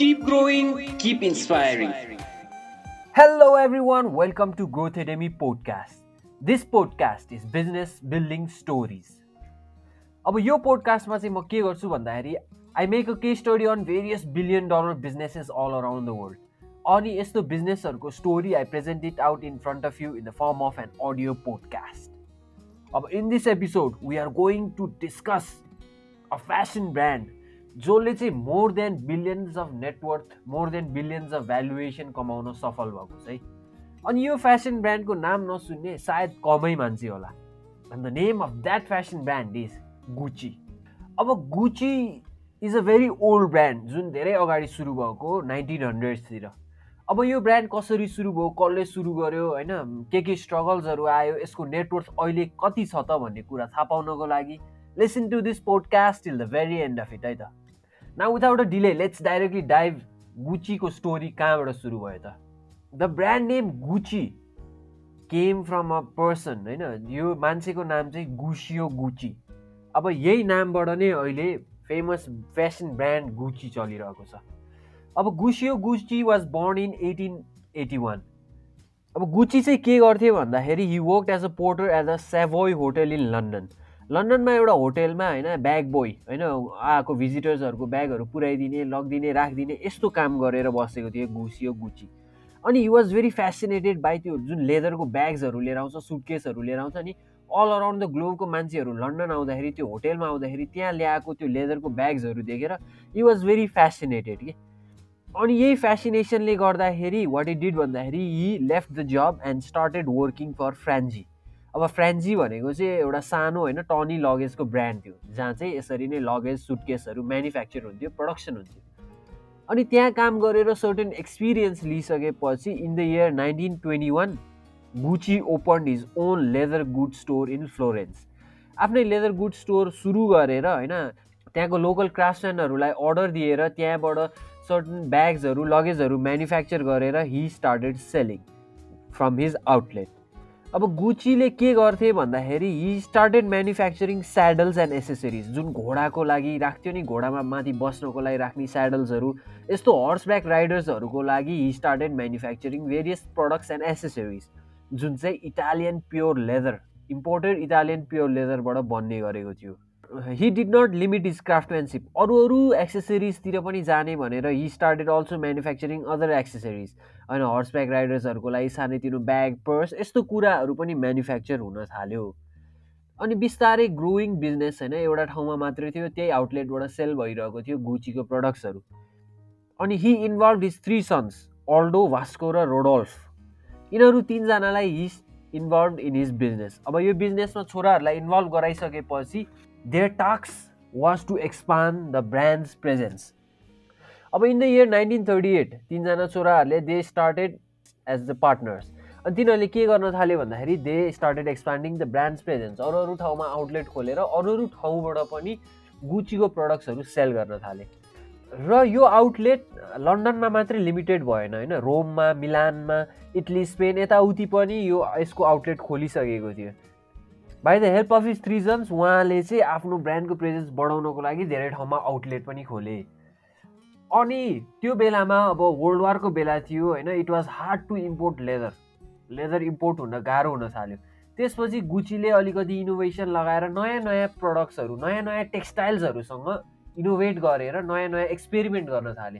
Keep growing, keep inspiring. Hello, everyone. Welcome to Growth Academy podcast. This podcast is business building stories. अब यो पोडकास्टमा चाहिँ म के गर्छु भन्दाखेरि I make a case study on various billion dollar businesses all around the world अनि यस्तो बिजनेसहरूको story I present it out in front of you in the form of an audio podcast अब in this episode we are going to discuss a fashion brand जसले चाहिँ more than billions of net worth more than billions of valuation कमाउन सफल भएको छ है। अनि यो फेसन ब्रान्डको नाम नसुन्ने सायद कमै मान्छे होला। And the name of that fashion brand is Gucci अब Gucci is a very old brand जुन धेरै अगाडि सुरु भएको नाइन्टिन हन्ड्रेड्सतिर अब यो ब्रान्ड कसरी सुरु भयो कसले सुरु गर्यो होइन के के स्ट्रगल्सहरू आयो यसको नेटवर्क अहिले कति छ त भन्ने कुरा थाहा पाउनको लागि। Listen to this podcast till the very end of it है त। न without a delay let's directly dive गुचीको story कहाँबाट सुरु भयो त? The brand name Gucci came from a person होइन? यो मान्छेको नाम चाहिँ गुसियो गुची अब यही नामबाट नै अहिले फेमस फेसन ब्रान्ड गुची चलिरहेको छ। अब Guccio Gucci was born in eighteen eighty one अब गुची चाहिँ के गर्थ्यो भन्दाखेरि he work as a porter as a Savoy hotel in London लन्डनमा एउटा होटेलमा होइन ब्याग बोय होइन आएको भिजिटर्सहरूको ब्यागहरू पुऱ्याइदिने लगिदिने राखिदिने यस्तो काम गरेर बसेको थियो गुसियो गुची। अनि he was very fascinated by त्यो जुन लेदरको ब्याग्सहरू लिएर आउँछ सुटकेसहरू लिएर आउँछ अनि अल अराउन्ड द ग्लोबको मान्छेहरू लन्डन आउँदाखेरि त्यो होटेलमा आउँदाखेरि त्यहाँ ल्याएको त्यो लेदरको ब्याग्सहरू देखेर हि वाज भेरी फेसिनेटेड कि? अनि यही फेसिनेसनले गर्दाखेरि वाट इट डिड भन्दाखेरि he left the job and started working for Franzi अब फ्रेन्जी भनेको चाहिँ एउटा सानो होइन टनी लगेजको ब्रान्ड थियो जहाँ चाहिँ यसरी नै लगेज सुटकेसहरू म्यानुफ्याक्चर हुन्थ्यो प्रडक्सन हुन्थ्यो। अनि त्यहाँ काम गरेर certain experience लिइसकेपछि in the year nineteen twenty one Gucci open his own leather good store in Florence आफ्नै लेदर गुड स्टोर सुरु गरेर होइन त्यहाँको लोकल क्राफ्टम्यानहरूलाई अर्डर दिएर त्यहाँबाट सर्टन ब्याग्सहरू लगेजहरू म्यानुफ्याक्चर गरेर he started selling from his outlet अब गुचीले के गर्थे भन्दाखेरि he started manufacturing saddles and accessories जुन घोडाको लागि राख्थ्यो नि घोडामा माथि बस्नको लागि राख्ने स्याडल्सहरू यस्तो हर्सब्याक राइडर्सहरूको लागि he started manufacturing various products and accessories जुन चाहिँ Italian pure leather imported Italian pure लेदरबाट बन्ने गरेको थियो। He did not limit his craftsmanship अरू अरू एक्सेसरिजतिर पनि जाने भनेर he started also manufacturing other accessories होइन हर्सब्याक राइडर्सहरूको लागि सानोतिनो ब्याग पर्स यस्तो कुराहरू पनि म्यानुफ्याक्चर हुन थाल्यो। अनि बिस्तारै ग्रोइङ बिजनेस होइन एउटा ठाउँमा मात्रै थियो त्यही आउटलेटबाट सेल भइरहेको थियो गुचीको प्रडक्ट्सहरू अनि he involve his three sons Aldo Vasco र रोडोल्फ यिनीहरू तिनजनालाई he involve in his business अब यो बिजनेसमा छोराहरूलाई involve गराइसकेपछि their task was to expand the brand's presence अब in the year nineteen thirty eight तिनजना छोराहरूले they started as the partners अनि तिनीहरूले के गर्न थाल्यो भन्दाखेरि they started expanding the brand's presence अरू अरू ठाउँमा आउटलेट खोलेर अरू अरू ठाउँबाट पनि गुचीको प्रडक्ट्सहरू सेल गर्न थाले। र यो आउटलेट लन्डनमा मात्रै लिमिटेड भएन होइन? रोममा मिलानमा इटली स्पेन यताउति पनि यो यसको आउटलेट खोलिसकेको थियो। By the help of his three sons उहाँले चाहिँ आफ्नो ब्रान्डको प्रेजेन्स बढाउनको लागि धेरै ठाउँमा आउटलेट पनि खोले। अनि त्यो बेलामा अब वर्ल्ड वारको बेला थियो होइन? It was hard to import leather leather import हुन गाह्रो हुन थाल्यो। त्यसपछि गुचीले अलिकति इनोभेसन लगाएर नयाँ नयाँ प्रडक्ट्सहरू नयाँ नयाँ टेक्सटाइल्सहरूसँग इनोभेट गरेर नयाँ नयाँ एक्सपेरिमेन्ट गर्न थाले।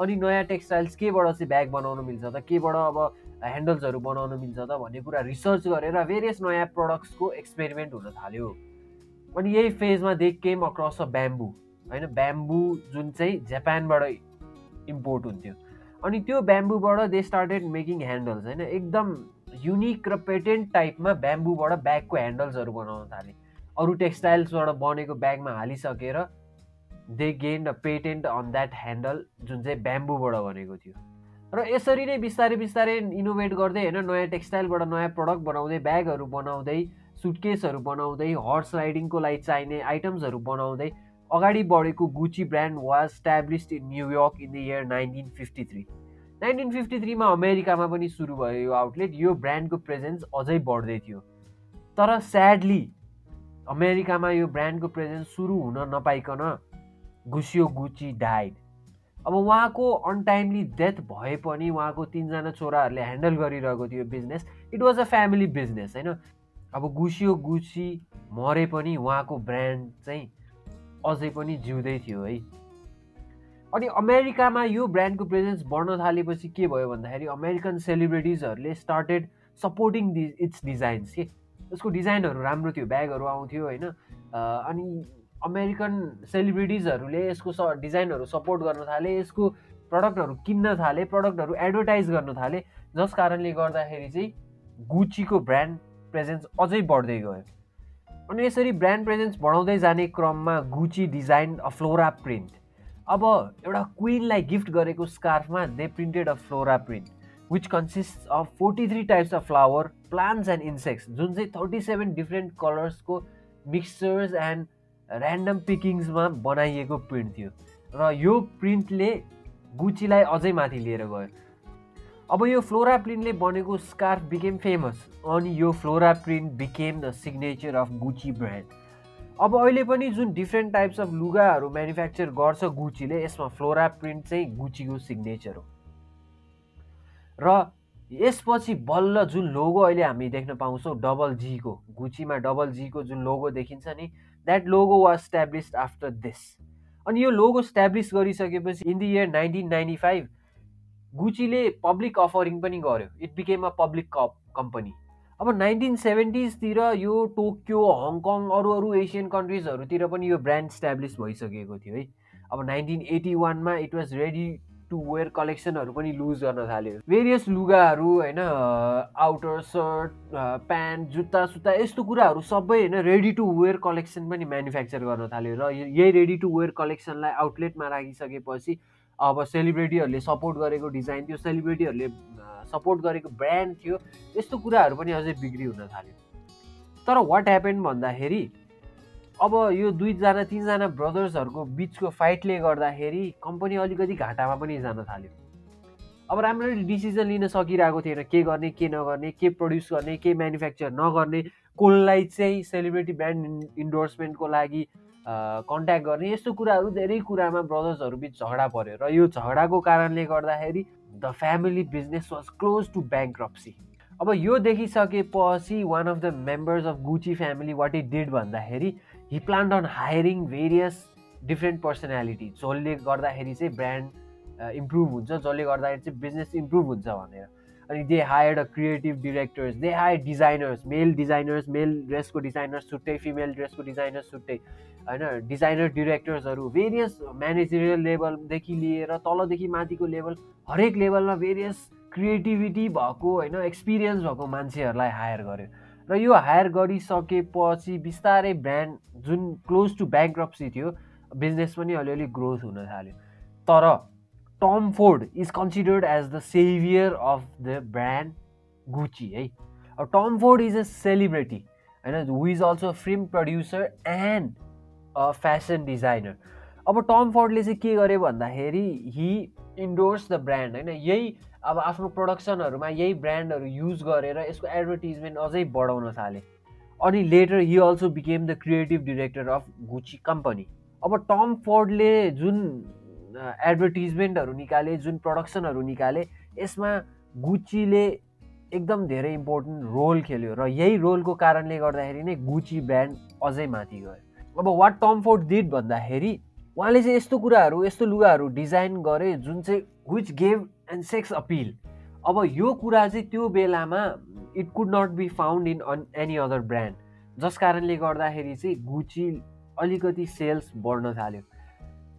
अनि नयाँ टेक्सटाइल्स केबाट चाहिँ ब्याग बनाउनु मिल्छ त? केबाट अब ह्यान्डल्सहरू बनाउनु मिल्छ त भन्ने कुरा रिसर्च गरेर भेरियस नयाँ प्रडक्ट्सको एक्सपेरिमेन्ट हुन थाल्यो। अनि यही फेजमा they came across a bamboo होइन? ब्याम्बु जुन चाहिँ जापानबाट इम्पोर्ट हुन्थ्यो। अनि त्यो ब्याम्बुबाट दे स्टार्टेड मेकिङ ह्यान्डल्स होइन? एकदम युनिक र पेटेन्ट टाइपमा ब्याम्बुबाट ब्यागको ह्यान्डल्सहरू बनाउन थाले। अरू टेक्सटाइल्सबाट बनेको ब्यागमा हालिसकेर they gain a patent on that handle जुन चाहिँ ब्याम्बुबाट बनेको थियो। र यसरी नै बिस्तारै बिस्तारै इनोभेट गर्दै होइन नयाँ टेक्सटाइलबाट नयाँ प्रडक्ट बनाउँदै ब्यागहरू बनाउँदै सुटकेसहरू बनाउँदै हर्स राइडिङको लागि चाहिने आइटम्सहरू बनाउँदै अगाडि बढेको Gucci brand was established in New York in the year nineteen fifty three nineteen fifty थ्रीमा अमेरिकामा पनि सुरु भयो यो आउटलेट यो ब्रान्डको प्रेजेन्स अझै बढ्दै थियो। तर स्याडली अमेरिकामा यो ब्रान्डको प्रेजेन्स सुरु हुन नपाइकन गुसियो गुची डाइड अब उहाँको अनटाइमली डेथ भए पनि उहाँको तिनजना छोराहरूले ह्यान्डल गरिरहेको थियो business it was a family business होइन? अब गुसियो गुसी मरे पनि उहाँको ब्रान्ड चाहिँ अझै पनि जिउँदै थियो है। अनि अमेरिकामा यो ब्रान्डको प्रेजेन्स बढ्न थालेपछि के भयो भन्दाखेरि American सेलिब्रिटिजहरूले started supporting the its designs के? यसको डिजाइनहरू राम्रो थियो ब्यागहरू आउँथ्यो होइन? अनि अमेरिकन सेलिब्रिटिजहरूले यसको स डिजाइनहरू सपोर्ट गर्न थाले यसको प्रडक्टहरू किन्न थाले प्रडक्टहरू एडभर्टाइज गर्न थाले जस कारणले गर्दाखेरि चाहिँ गुचीको ब्रान्ड प्रेजेन्स अझै बढ्दै गयो। अनि यसरी ब्रान्ड प्रेजेन्स बढाउँदै जाने क्रममा Gucci design a Flora print. अब एउटा क्विनलाई गिफ्ट गरेको स्कार्फमा they printed a Flora print which consist of forty three types of flower plants and insects जुन चाहिँ थर्टी सेभेन डिफ्रेन्ट कलर्सको मिक्सचर्स एन्ड ऱ्यान्डम पिकिङ्समा बनाइएको प्रिन्ट थियो। र यो प्रिन्टले गुचीलाई अझै माथि लिएर गयो। अब यो फ्लोरा प्रिन्टले बनेको स्कार्फ बिकेम फेमस अनि यो Flora print became the signature of Gucci brand अब अहिले पनि जुन डिफ्रेन्ट टाइप्स अफ लुगाहरू म्यानुफ्याक्चर गर्छ गुचीले यसमा फ्लोरा प्रिन्ट चाहिँ गुचीको सिग्नेचर हो। र यसपछि बल्ल जुन लोगो अहिले हामी देख्न पाउँछौँ डबल जीको गुचीमा डबल जीको जुन लोगो देखिन्छ नि that logo was established after this अनि यो लोगो स्ट्याब्लिस गरिसकेपछि in the year nineteen ninety five गुचीले public offering पनि गर्यो. It became a public company अब नाइन्टिन सेभेन्टिजतिर यो टोकियो हङकङ अरू अरू एसियन कन्ट्रिजहरूतिर पनि यो ब्रान्ड स्ट्याब्लिस भइसकेको थियो है। अब नाइन्टिन एटी वानमा it was ready to wear कलेक्सनहरू पनि लुज गर्न थाल्यो। भेरियस लुगाहरू होइन आउटर सर्ट प्यान्ट जुत्ता सुत्ता यस्तो कुराहरू सबै होइन रेडी टु वेयर कलेक्सन पनि म्यानुफ्याक्चर गर्न थाल्यो र यही रेडी टु वेयर कलेक्सनलाई आउटलेटमा राखिसकेपछि अब सेलिब्रेटीहरूले सपोर्ट गरेको डिजाइन त्यो सेलिब्रेटीहरूले सपोर्ट गरेको ब्रान्ड थियो यस्तो कुराहरू पनि अझै बिक्री हुन थाल्यो। तर वाट ह्यापन भन्दाखेरि अब यो दुईजना तिनजना ब्रदर्सहरूको बिचको फाइटले गर्दाखेरि कम्पनी अलिकति घाटामा पनि जान थाल्यो। अब राम्ररी डिसिजन लिन सकिरहेको थिएन। के गर्ने के नगर्ने के प्रड्युस गर्ने के म्यानुफ्याक्चर नगर्ने कसलाई चाहिँ सेलिब्रेटी ब्रान्ड इन्डोर्समेन्टको लागि कन्ट्याक्ट गर्ने यस्तो कुराहरू धेरै कुरामा ब्रदर्सहरू बिच झगडा पऱ्यो र यो झगडाको कारणले गर्दाखेरि the family business was close to bankruptcy अब यो देखिसकेपछि one of the members of Gucci family what it did भन्दाखेरि he plan on hiring various different personality जसले गर्दाखेरि चाहिँ ब्रान्ड इम्प्रुभ हुन्छ जसले गर्दाखेरि चाहिँ बिजनेस इम्प्रुभ हुन्छ भनेर। अनि they hired a creative directors they hire designers male designers male ड्रेसको designers छुट्टै फिमेल ड्रेसको डिजाइनर्स छुट्टै होइन डिजाइनर डिरेक्टर्सहरू भेरियस म्यानेजरियल लेभलदेखि लिएर तलदेखि माथिको लेभल हरेक लेभलमा भेरियस क्रिएटिभिटी भएको होइन एक्सपिरियन्स भएको मान्छेहरूलाई हायर गर्यो। र यो हायर गरिसकेपछि बिस्तारै ब्रान्ड जुन क्लोज टु ब्याङ्क्रप्सी थियो बिजनेस पनि अलिअलि ग्रोथ हुन थाल्यो। तर Tom Ford is considered as the saviour of the brand Gucci है। अब Tom Ford is a celebrity होइन? Who is also film producer and a fashion designer अब टम फोर्डले चाहिँ के गर्यो भन्दाखेरि हि इन्डोर्स द ब्रान्ड होइन? यही अब आफ्नो प्रडक्सनहरूमा यही ब्रान्डहरू युज गरेर यसको एडभर्टिजमेन्ट अझै बढाउन थाले। अनि later he also became the creative director of Gucci company अब टम फोर्डले जुन एडभर्टिजमेन्टहरू निकाले जुन प्रडक्सनहरू निकाले यसमा गुचीले एकदम धेरै इम्पोर्टेन्ट रोल खेल्यो र यही रोलको कारणले गर्दाखेरि नै गुची ब्रान्ड अझै माथि गयो। अब वाट टम फोर्ड डिड भन्दाखेरि उहाँले चाहिँ यस्तो कुराहरू यस्तो लुगाहरू डिजाइन गरे जुन चाहिँ which gave and sex appeal अब यो कुरा चाहिँ त्यो बेलामा it could not be found in on any other brand जस कारणले गर्दाखेरि चाहिँ गुची अलिकति सेल्स बढ्न थाल्यो।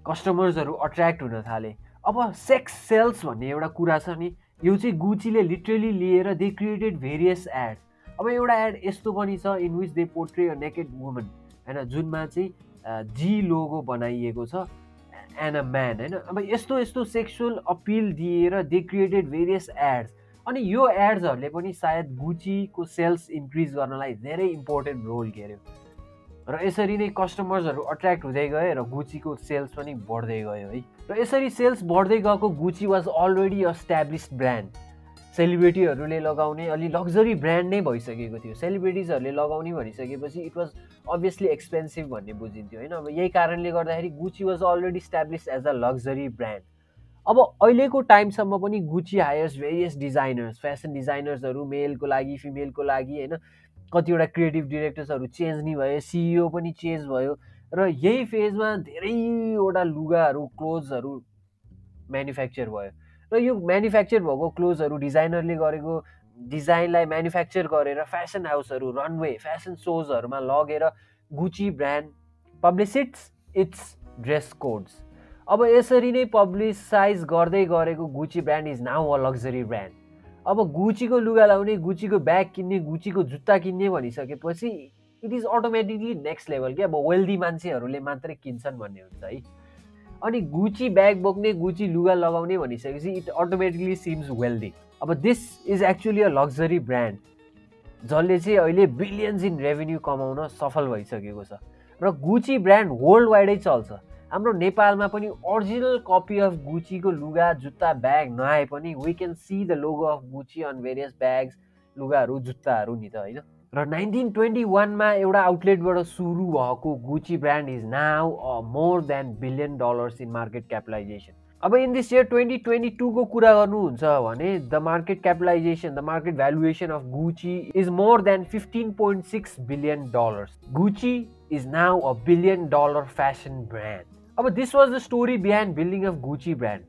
कस्टमर्सहरू अट्र्याक्ट हुन थाले। अब सेक्स सेल्स भन्ने एउटा कुरा छ नि यो चाहिँ गुचीले लिटरली लिएर दे क्रिएटेड भेरियस एड अब एउटा एड यस्तो पनि छ in which they portray a naked woman होइन जुनमा चाहिँ जी लोगो बनाइएको छ एन्ड अ म्यान होइन? अब यस्तो यस्तो सेक्सुअल अपिल दिएर दे क्रिएटेड भेरियस एड्स। अनि यो एड्सहरूले पनि सायद गुचीको सेल्स इन्क्रिज गर्नलाई धेरै इम्पोर्टेन्ट रोल खेल्यो र यसरी नै कस्टमर्सहरू अट्र्याक्ट हुँदै गए र गुचीको सेल्स पनि बढ्दै गयो है? र यसरी सेल्स बढ्दै गएको Gucci was already established brand. सेलिब्रेटीहरूले लगाउने अलि लग्जरी ब्रान्ड नै भइसकेको थियो। सेलिब्रेटिजहरूले लगाउने भनिसकेपछि इट वाज अभियसली एक्सपेन्सिभ भन्ने बुझिन्थ्यो। होइन अब यही कारणले गर्दाखेरि Gucci was already establish as a luxury brand अब अहिलेको टाइमसम्म पनि Gucci hires various designers fashion डिजाइनर्सहरू मेलको लागि फिमेलको लागि होइन कतिवटा क्रिएटिभ डिरेक्टर्सहरू चेन्ज नि भयो सिइओ पनि चेन्ज भयो र यही फेजमा धेरैवटा लुगाहरू क्लोथ्सहरू म्यानुफ्याक्चर भयो। र यो म्यानुफ्याक्चर भएको क्लोथ्सहरू डिजाइनरले गरेको डिजाइनलाई म्यानुफ्याक्चर गरेर फेसन हाउसहरू रनवे फेसन सोजहरूमा लगेर Gucci brand publicises its dress codes. अब यसरी नै पब्लिसाइज गर्दै गरेको Gucci brand is now a luxury brand. अब गुचीको लुगा लाउने गुचीको ब्याग किन्ने गुचीको जुत्ता किन्ने भनिसकेपछि it is automatically next level कि अब वेल्दी मान्छेहरूले मात्रै किन्छन् भन्ने हुन्छ है। अनि गुची ब्याग बोक्ने गुची लुगा लगाउने भनिसकेपछि इट अटोमेटिकली सिम्स वेल्दी अब this is actually a luxury brand जसले चाहिँ अहिले बिलियन्स इन रेभेन्यू कमाउन सफल भइसकेको छ। र गुची ब्रान्ड वर्ल्ड वाइडै चल्छ। हाम्रो नेपालमा पनि ओरिजिनल कपी अफ गुचीको लुगा जुत्ता ब्याग नआए पनि we can see the logo of Gucci on various bags लुगाहरू जुत्ताहरू नि त होइन? र नाइन्टिन ट्वेन्टी वानमा एउटा आउटलेटबाट सुरु भएको Gucci brand is now a more than billion dollars in market capitalisation अब in this year twenty twenty टूको कुरा गर्नुहुन्छ भने the market capitalisation the market valuation of Gucci is more than fifteen point six billion dollars Gucci is now a billion dollar fashion brand अब this was the story behind building of Gucci brand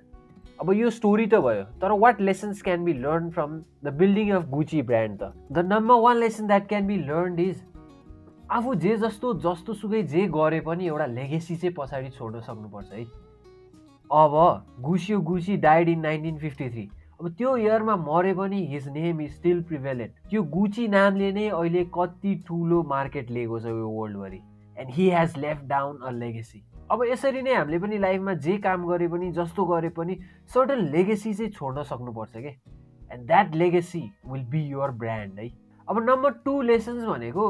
अब यो story त भयो तर what lessons can be learn from the building of Gucci brand त? The number one lesson that can be learn is आफू जे जस्तो जस्तो सुकै जे गरे पनि एउटा लेगेसी चाहिँ पछाडि छोड्न सक्नुपर्छ है। अब Guccio Gucci died in nineteen fifty three अब त्यो इयरमा मरे पनि his name is still prevalent त्यो गुची नामले नै अहिले कति ठुलो मार्केट लिएको छ यो वर्ल्डभरि and he has left down a legacy अब यसरी नै हामीले पनि लाइफमा जे काम गरे पनि जस्तो गरे पनि सर्टन लेगेसी चाहिँ छोड्न सक्नुपर्छ कि? And that legacy will be your brand है? अब नम्बर टू लेसन्स भनेको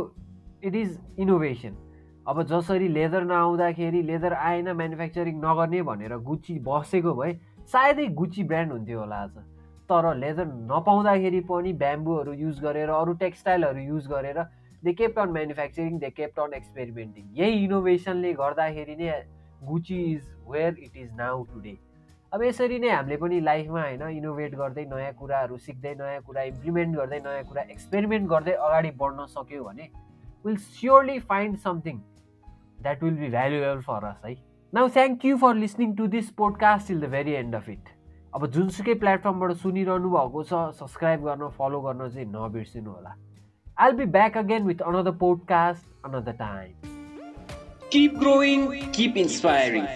इट इज इनोभेसन अब जसरी लेदर नआउँदाखेरि लेदर आएन म्यानुफ्याक्चरिङ नगर्ने भनेर गुची बसेको भए सायदै गुची ब्रान्ड हुन्थ्यो होला आज। तर लेदर नपाउँदाखेरि पनि ब्याम्बुहरू युज गरेर अरू टेक्सटाइलहरू युज गरेर they kept on manufacturing they kept on experimenting यही इनोभेसनले गर्दाखेरि नै Gucci is where it is now today अब यसरी नै हामीले पनि लाइफमा होइन इनोभेट गर्दै नयाँ कुराहरू सिक्दै नयाँ कुरा इम्प्लिमेन्ट गर्दै नयाँ कुरा एक्सपेरिमेन्ट गर्दै अगाडि बढ्न सक्यो भने will surely find something that will be valuable for us है now thank you for listening to this podcast till the very end of it अब जुनसुकै प्लेटफर्मबाट सुनिरहनु भएको छ सब्सक्राइब गर्न फलो गर्न चाहिँ नबिर्सिनु होला back again with another podcast another time. Keep growing, keep inspiring.